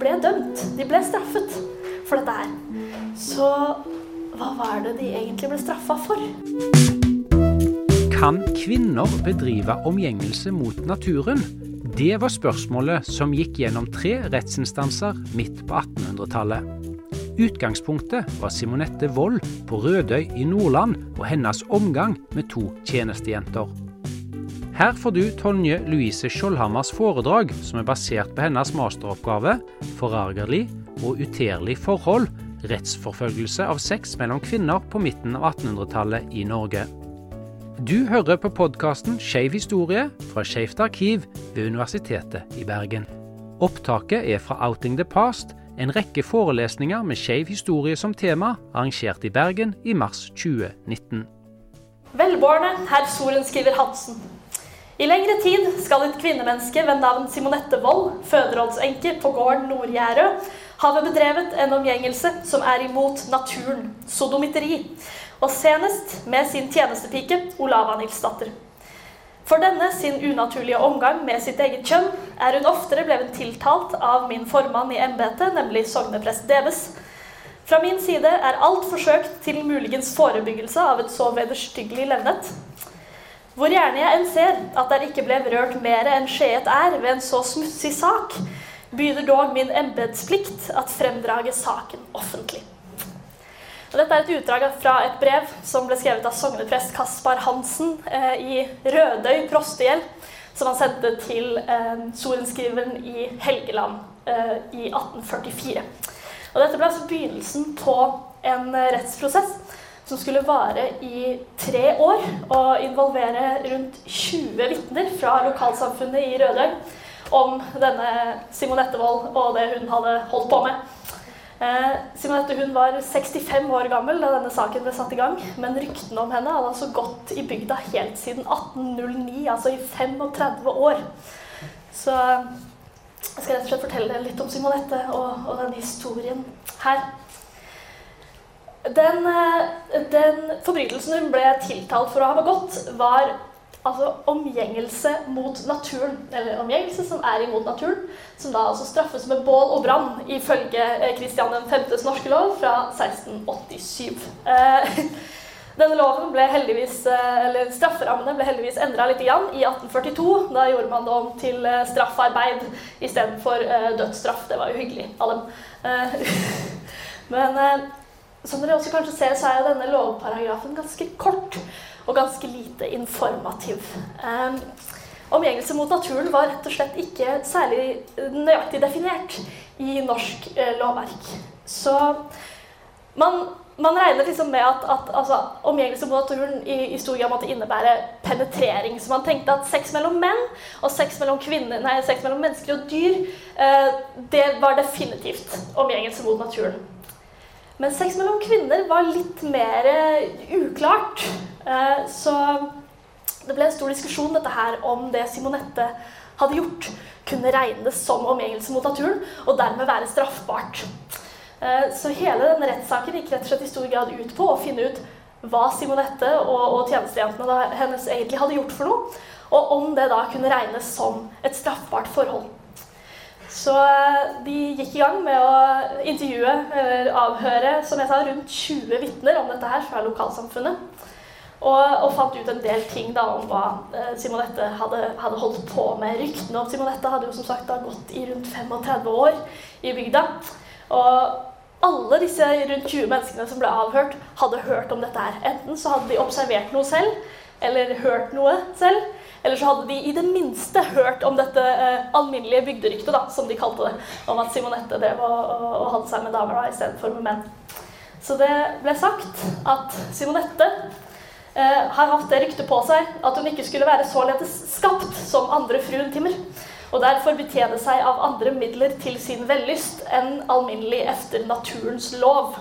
ble dømt. De ble straffet for dette her. Så hva var det de egentlig ble straffa for? Kan kvinner bedrive omgjengelse mot naturen? Det var spørsmålet som gikk gjennom tre rettsinstanser midt på 1800-tallet. Utgangspunktet var Simonette Wold på Rødøy i Nordland og hennes omgang med to tjenestejenter. Her får du Tonje Louise Skjoldhammers foredrag, som er basert på hennes masteroppgave 'Forargerlig og uterlig forhold rettsforfølgelse av sex mellom kvinner på midten av 1800-tallet i Norge'. Du hører på podkasten Skeiv historie fra Skeivt arkiv ved Universitetet i Bergen. Opptaket er fra Outing the Past, en rekke forelesninger med skeiv historie som tema, arrangert i Bergen i mars 2019. Velbårne herr sorenskriver Hansen. I lengre tid skal et kvinnemenneske ved navn Simonette Wold, føderådsenke på gården Nord-Gjerø, ha bedrevet en omgjengelse som er imot naturen, sodomiteri, og senest med sin tjenestepike Olava Nilsdatter. For denne sin unaturlige omgang med sitt eget kjønn er hun oftere blevet tiltalt av min formann i embetet, nemlig sogneprest Deves. Fra min side er alt forsøkt til muligens forebyggelse av et så vederstyggelig levnet. Hvor gjerne jeg enn ser at der ikke ble rørt mer enn skjeet er ved en så smutsig sak, byder dog min embetsplikt at fremdrage saken offentlig. Og dette er et utdrag fra et brev som ble skrevet av sogneprest Kaspar Hansen eh, i Rødøy prostegjeld, som han sendte til eh, sorenskriveren i Helgeland eh, i 1844. Og dette ble altså begynnelsen på en eh, rettsprosess som skulle vare i tre år og involvere rundt 20 vitner fra lokalsamfunnet i Rødøy om denne Simonette Wold og det hun hadde holdt på med. Eh, Simonette hun var 65 år gammel da denne saken ble satt i gang. Men ryktene om henne hadde altså gått i bygda helt siden 1809, altså i 35 år. Så jeg skal rett og slett fortelle litt om Simonette og, og den historien her. Den, eh, den forbrytelsen hun ble tiltalt for å ha begått, var altså omgjengelse mot naturen. Eller omgjengelse som er imot naturen. Som da altså straffes med bål og brann, ifølge Kristian eh, 5.s norske lov fra 1687. Eh, denne loven ble heldigvis, eller Strafferammene ble heldigvis endra litt igjen i 1842. Da gjorde man det om til straffarbeid istedenfor dødsstraff. Det var jo hyggelig av dem. Men som dere også kanskje ser, så er denne lovparagrafen ganske kort og ganske lite informativ. Um, omgjengelse mot naturen var rett og slett ikke særlig nøyaktig definert i norsk eh, lovverk. Så man, man regner liksom med at, at altså, omgjengelse mot naturen i, i stor grad måtte innebære penetrering. Så man tenkte at sex mellom menn og sex mellom, kvinner, nei, sex mellom mennesker og dyr, eh, det var definitivt omgjengelse mot naturen. Men sex mellom kvinner var litt mer uklart. Eh, så det ble en stor diskusjon dette her om det Simonette hadde gjort, kunne regnes som omgjengelse mot naturen og dermed være straffbart. Eh, så hele denne rettssaken gikk rett og slett i stor grad ut på å finne ut hva Simonette og, og tjenestejentene hennes egentlig hadde gjort for noe, og om det da kunne regnes som et straffbart forhold. Så eh, de gikk i gang med å intervjue eller avhøre som jeg sa, rundt 20 vitner om dette her fra lokalsamfunnet. Og, og, fant ut en del ting da om hva eh, Simonette hadde, hadde, holdt på med. Ryktene om Simonette hadde jo som sagt da gått i rundt 35 år i bygda. Og alle disse rundt 20 menneskene som ble avhørt, hadde hørt om dette her. Enten så hadde de observert noe selv, eller hørt noe selv. Eller så hadde de i det minste hørt om dette eh, alminnelige bygderyktet, da, som de kalte det, om at Simonette drev og, og, seg med damer da, istedenfor med menn. Så det ble sagt at Simonette eh, har hatt det ryktet på seg at hun ikke skulle være således skapt som andre fruen Timmer, og derfor betjene seg av andre midler til sin vellyst enn alminnelig efter naturens lov.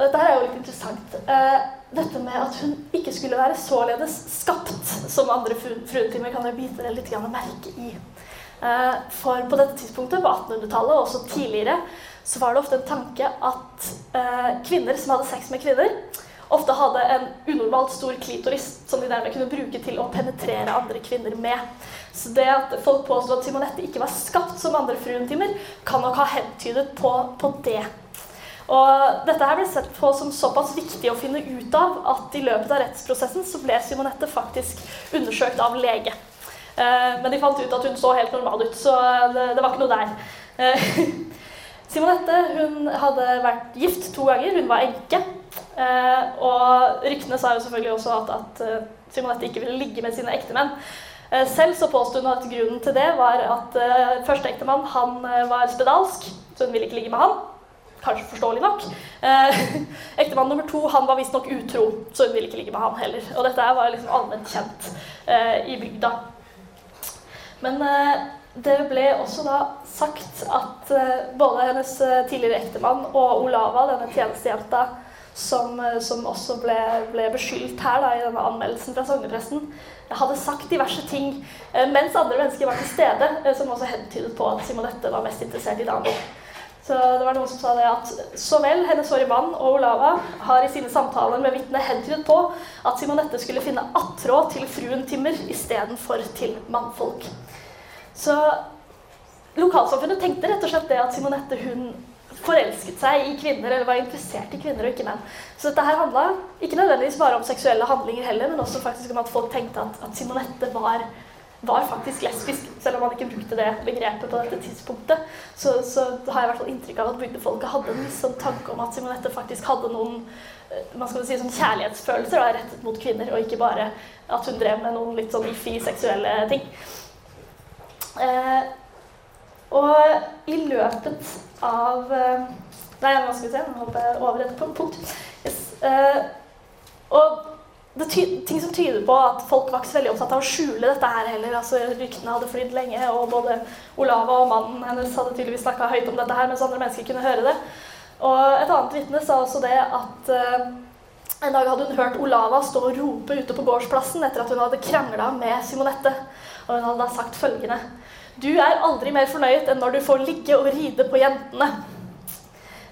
Og dette her er jo litt interessant. Eh, dette med at hun ikke skulle være således skapt som andre fruentimer, kan jeg bite det litt merke i. Eh, for på dette tidspunktet, på 1800-tallet og også tidligere, så var det ofte en tanke at eh, kvinner som hadde sex med kvinner, ofte hadde en unormalt stor klitoris som de dermed kunne bruke til å penetrere andre kvinner med. Så det at folk påstod at Simonette ikke var skapt som andre fruentimer, kan nok ha hentydet på, på det. Og dette her ble sett på som såpass viktig å finne ut av at i løpet av rettsprosessen så ble Simonette faktisk undersøkt av lege. Eh, men de fant ut at hun så helt normal ut, så det, var ikke noe der. Eh, Simonette hun hadde vært gift to ganger, hun var enke. Eh, og ryktene sa jo selvfølgelig også at, at Simonette ikke ville ligge med sine ektemenn. Selv så påsto hun at grunnen til det var at første ektemann han var spedalsk, så hun ville ikke ligge med han. Kanskje forståelig nok. Eh, Ektemann nummer to han var visstnok utro, så hun ville ikke ligge med han heller. Og dette var liksom allment kjent i bygda. Men det ble også da sagt at både hennes tidligere ektemann og Olava, denne tjenestejenta, som, som, også ble, ble beskyldt her da, i denne anmeldelsen fra sognepresten, hadde sagt diverse ting eh, mens andre mennesker var til stede, eh, som også hentydet på at Simonette var mest interessert i Daniel. Det var noen som sa det at så vel hennes forrige mann og Olava har i sine samtaler med vitnet hentydet på at Simonette skulle finne attråd til fruen Timmer istedenfor til mannfolk. Så lokalsamfunnet tenkte rett og slett det at Simonette hun forelsket seg i kvinner, eller var interessert i kvinner og ikke menn. Så dette her handla ikke nødvendigvis bare om seksuelle handlinger heller, men også faktisk om at folk tenkte at, at Simonette var, var, faktisk lesbisk, selv om man ikke brukte det begrepet på dette tidspunktet. Så, så har jeg hvert fall inntrykk av at bygdefolket hadde en sånn tanke om at Simonette faktisk hadde noen eh, man skal si sånn kjærlighetsfølelser da, rettet mot kvinner, og ikke bare at hun drev med noen litt sånn iffy seksuelle ting. Eh, og i løpet av eh, Nei, nå skal vi se, nå hopper jeg over et punkt. Yes. Eh, og det ting som tyder på at folk var ikke så veldig opptatt av å skjule dette her heller. altså Ryktene hadde flydd lenge, og både Olava og mannen hennes hadde tydeligvis snakka høyt om dette her, mens andre mennesker kunne høre det. Og et annet vitne sa også det at uh, en dag hadde hun hørt Olava stå og rope ute på gårdsplassen etter at hun hadde krangla med Simonette. Og hun hadde da sagt følgende du er aldri mer fornøyd enn når du får ligge og ride på jentene.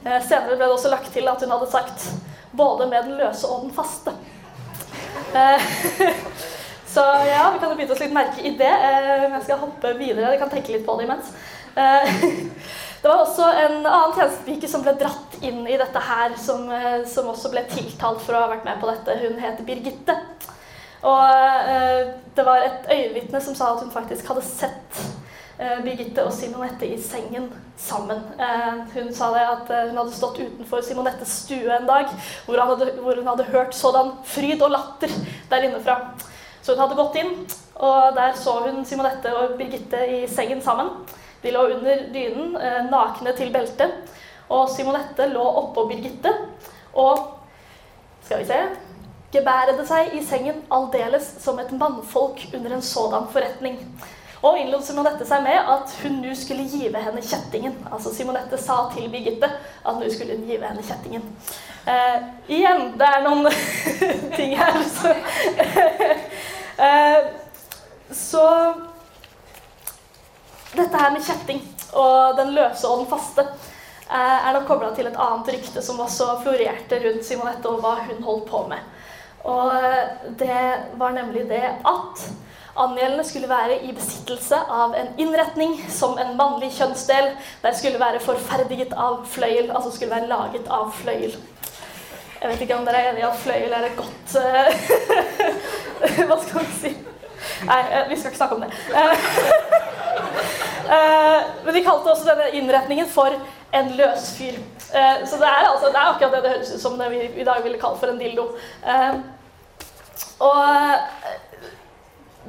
Uh, senere ble det også lagt til at hun hadde sagt 'både med den løse og den faste'. Eh, så ja, vi kan jo bite oss litt merke i det. men jeg skal hoppe videre. Jeg kan tenke litt på det imens. Det var også en annen tjenestepike som ble dratt inn i dette her, som, som, også ble tiltalt for å ha vært med på dette. Hun heter Birgitte. Og det var et øyenvitne som sa at hun faktisk hadde sett Eh, Birgitte og Simonette i sengen sammen. Eh, hun sa det at eh, hun hadde stått utenfor Simonettes stue en dag hvor, hadde, hvor hun hadde hørt sådan fryd og latter der innefra. Så hun hadde gått inn, og der så hun Simonette og Birgitte i sengen sammen. De lå under dynen, nakne til beltet, og Simonette lå oppå Birgitte og Skal vi se Gebærede seg i sengen aldeles som et mannfolk under en sådan forretning. Og innlot Simonette seg med at hun nå skulle give henne kjettingen. Altså Simonette sa til Birgitte at nå skulle hun give henne kjettingen. Eh, igjen, det er noen ting her, så eh, Så Dette her med kjetting og den løse og den faste eh, er nok kobla til et annet rykte som også florerte rundt Simonette og hva hun holdt på med. Og eh, det var nemlig det at Angjeldende skulle være i besittelse av en innretning som en mannlig kjønnsdel. Der skulle være forferdiget av fløyel, altså skulle være laget av fløyel. Jeg vet ikke om dere er enig i at fløyel er et godt uh, Hva skal vi si? Nei, eh, vi skal ikke snakke om det. Uh, men de kalte også denne innretningen for en løsfyr. Så det er, altså, det er akkurat det det høres ut som det vi i dag ville kalt for en dildo. og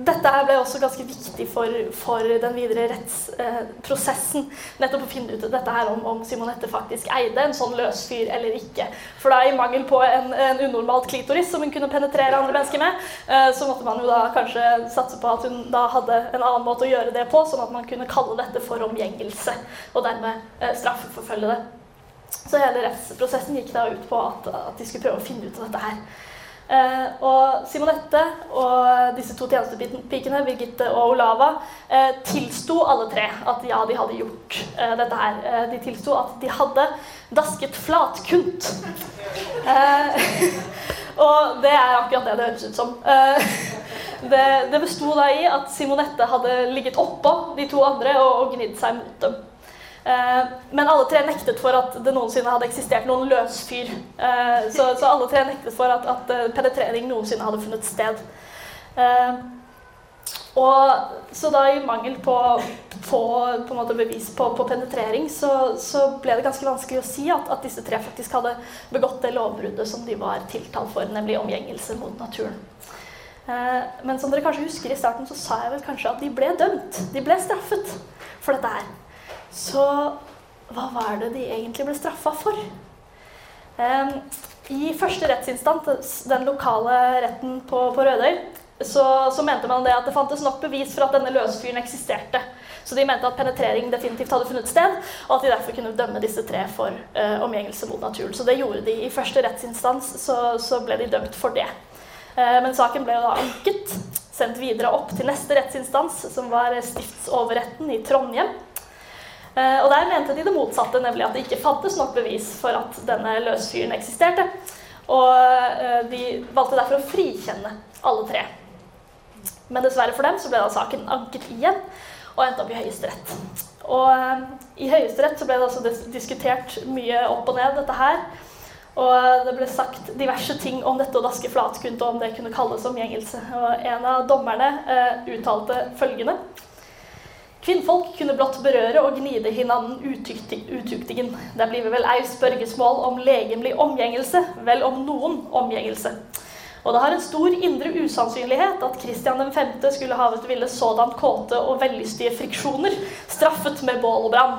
dette her ble også ganske viktig for, for den videre rettsprosessen. Eh, nettopp å finne ut dette her om, om, Simonette faktisk eide en sånn løsfyr eller ikke. For da i mangel på en, en unormalt klitoris som hun kunne penetrere andre mennesker med, eh, så måtte man jo da kanskje satse på at hun da hadde en annen måte å gjøre det på, sånn at man kunne kalle dette for omgjengelse, og dermed eh, straffeforfølge det. Så hele rettsprosessen gikk da ut på at, at de skulle prøve å finne ut av dette her. Eh, og Simonette og disse to tjenestepikene, Birgitte og Olava, eh, tilsto alle tre at ja, de hadde gjort eh, dette her. Eh, de tilsto at de hadde dasket flatkunt. Eh, og det er akkurat det det høres ut som. Uh, det, det besto da i at Simonette hadde ligget oppå de to andre og, og gnidd seg mot dem. Uh, men alle tre nektet for at det noensinne hadde eksistert noen løsfyr. fyr. så, så, alle tre nektet for at, at penetrering noensinne hadde funnet sted. Og så da i mangel på, på, på bevis på, på penetrering, så, så, ble det ganske vanskelig å si at, at, disse tre faktisk hadde begått det lovbruddet som de var tiltalt for, nemlig omgjengelse mot naturen. Eh, men som dere kanskje husker i starten, så sa jeg vel kanskje at de ble dømt. De ble straffet for dette her. Så hva var det de egentlig ble straffa for? Eh, I første rettsinstans, den lokale retten på, på Rødøy, så, så, mente man det at det fantes nok bevis for at denne løsfyren eksisterte. Så de mente at penetrering definitivt hadde funnet sted, og at de derfor kunne dømme disse tre for uh, omgjengelse mot naturen. Så det gjorde de. I første rettsinstans så, så ble de dømt for det. Uh, men saken ble da anket, sendt videre opp til neste rettsinstans, som var stiftsoverretten i Trondheim. Uh, og der mente de det motsatte, nemlig at det ikke fantes nok bevis for at denne løsfyren eksisterte. Og de valgte derfor å frikjenne alle tre. Men dessverre for dem så ble da saken anket igjen og endte opp i Høyesterett. Og um, i Høyesterett så ble det altså diskutert mye opp og ned, dette her. Og det ble sagt diverse ting om dette å daske flatkunt, og om det kunne kalles omgjengelse. Og en av dommerne uh, uttalte følgende Kvinnfolk kunne blott berøre og gnide hinanden utuktigen. Der blir vel ei spørgesmål om legemlig omgjengelse, vel om noen omgjengelse. Og det har en stor indre usannsynlighet at Kristian 5. skulle havet ville sådan kåte og vellystige friksjoner, straffet med bål og brann.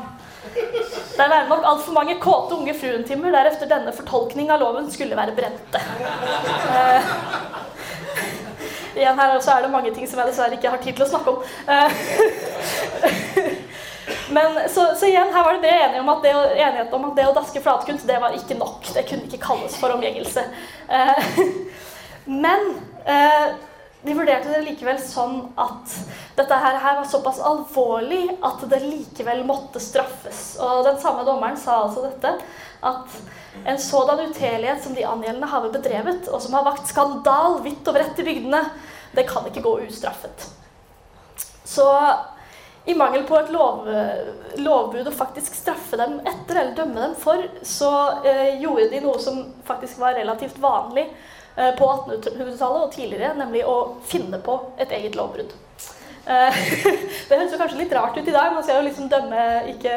Det er nok altfor mange kåte unge fruentimer der efter denne fortolkning av loven skulle være brente. Uh, igjen her også er det mange ting som jeg dessverre ikke har tid til å snakke om. Uh, men så, så, igjen, her var det bred enighet om at det, enighet om at det å daske flatkunst, det var ikke nok. Det kunne ikke kalles for omgjengelse. Uh, men eh, de vurderte det likevel sånn at dette her, var såpass alvorlig at det likevel måtte straffes. Og den samme dommeren sa altså dette, at en sådan utelighet som de angjeldende har bedrevet, og som har vakt skandal vidt og bredt i bygdene, det kan ikke gå ustraffet. Så i mangel på et lov, lovbud å faktisk straffe dem etter eller dømme dem for, så eh, gjorde de noe som faktisk var relativt vanlig Eh, på 1800-tallet og tidligere, nemlig å finne på et eget lovbrudd. Eh, det høres kanskje litt rart ut i dag. Man skal jo liksom dømme, ikke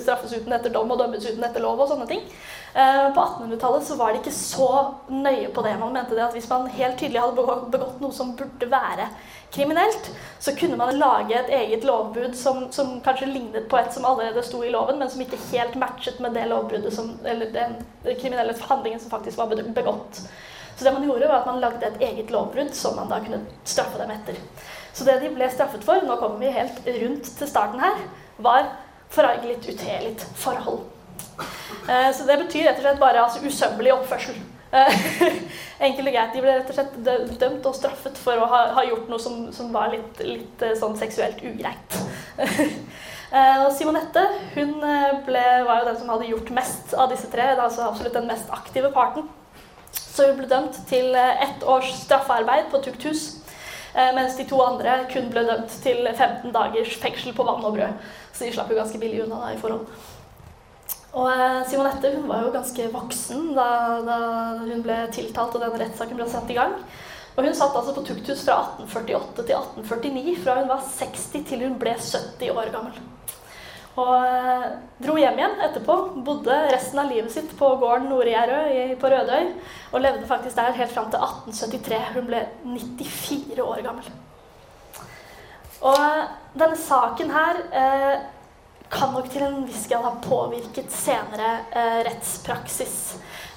straffes uten etter dom og dømmes uten etter lov og sånne ting. Eh, på 1800-tallet så var de ikke så nøye på det. Man mente det at hvis man helt tydelig hadde begått noe som burde være kriminelt, så kunne man lage et eget lovbud som, som kanskje lignet på et som allerede sto i loven, men som ikke helt matchet med det lovbruddet som, eller den kriminelle handlingen som faktisk var begått. Så det man gjorde, var at man lagde et eget lovbrudd som man da kunne straffe dem etter. Så det de ble straffet for, nå kommer vi helt rundt til starten her, var forargelig uteligt forhold. Eh, så det betyr rett og slett bare altså, usømmelig oppførsel. Eh, enkelt og greit. De ble rett og slett dømt og straffet for å ha, ha gjort noe som, som var litt, litt, eh, sånn seksuelt ugreit. og Simonette hun ble, var jo den som hadde gjort mest av disse tre. Altså absolutt den mest aktive parten. Så hun ble dømt til ett års straffearbeid på tukthus. Eh, mens de to andre kun ble dømt til 15 dagers fengsel på vann og brød. Så de slapp jo ganske billig unna da i forhold. Og eh, Simonette hun var jo ganske voksen da, da hun ble tiltalt og denne rettssaken ble satt i gang. Og hun satt altså på tukthus fra 1848 til 1849, fra hun var 60 til hun ble 70 år gammel. Og dro hjem igjen etterpå. Bodde resten av livet sitt på gården Nord-Gjerøy på Rødøy. Og levde faktisk der helt fram til 1873. Hun ble 94 år gammel. Og denne saken her eh, kan nok til en viss grad ha påvirket senere eh, rettspraksis.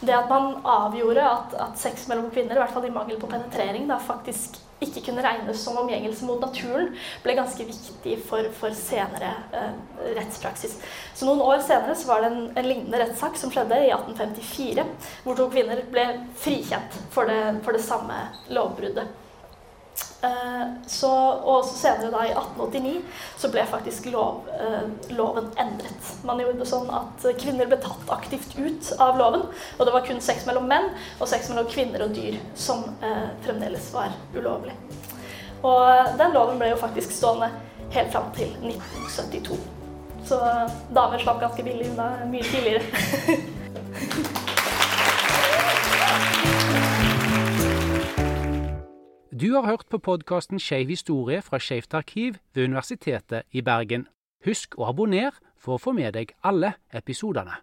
Det at man avgjorde at, at, sex mellom kvinner, i hvert fall i mangel på penetrering, da faktisk ikke kunne regnes som omgjengelse mot naturen, ble ganske viktig for, for senere eh, rettspraksis. Så Noen år senere så var det en, en, lignende rettssak som skjedde i 1854, hvor to kvinner ble frikjent for det, for det samme lovbruddet. Eh, så, og senere, da i 1889, så ble faktisk lov, eh, loven endret. Man gjorde sånn at kvinner ble tatt aktivt ut av loven. Og det var kun sex mellom menn og sex mellom kvinner og dyr som eh, fremdeles var ulovlig. Og den loven ble jo faktisk stående helt fram til 1972. Så damer slapp ganske billig unna mye tidligere. Du har hørt på podkasten Skeiv historie fra Skeivt arkiv ved Universitetet i Bergen. Husk å abonnere for å få med deg alle episodene.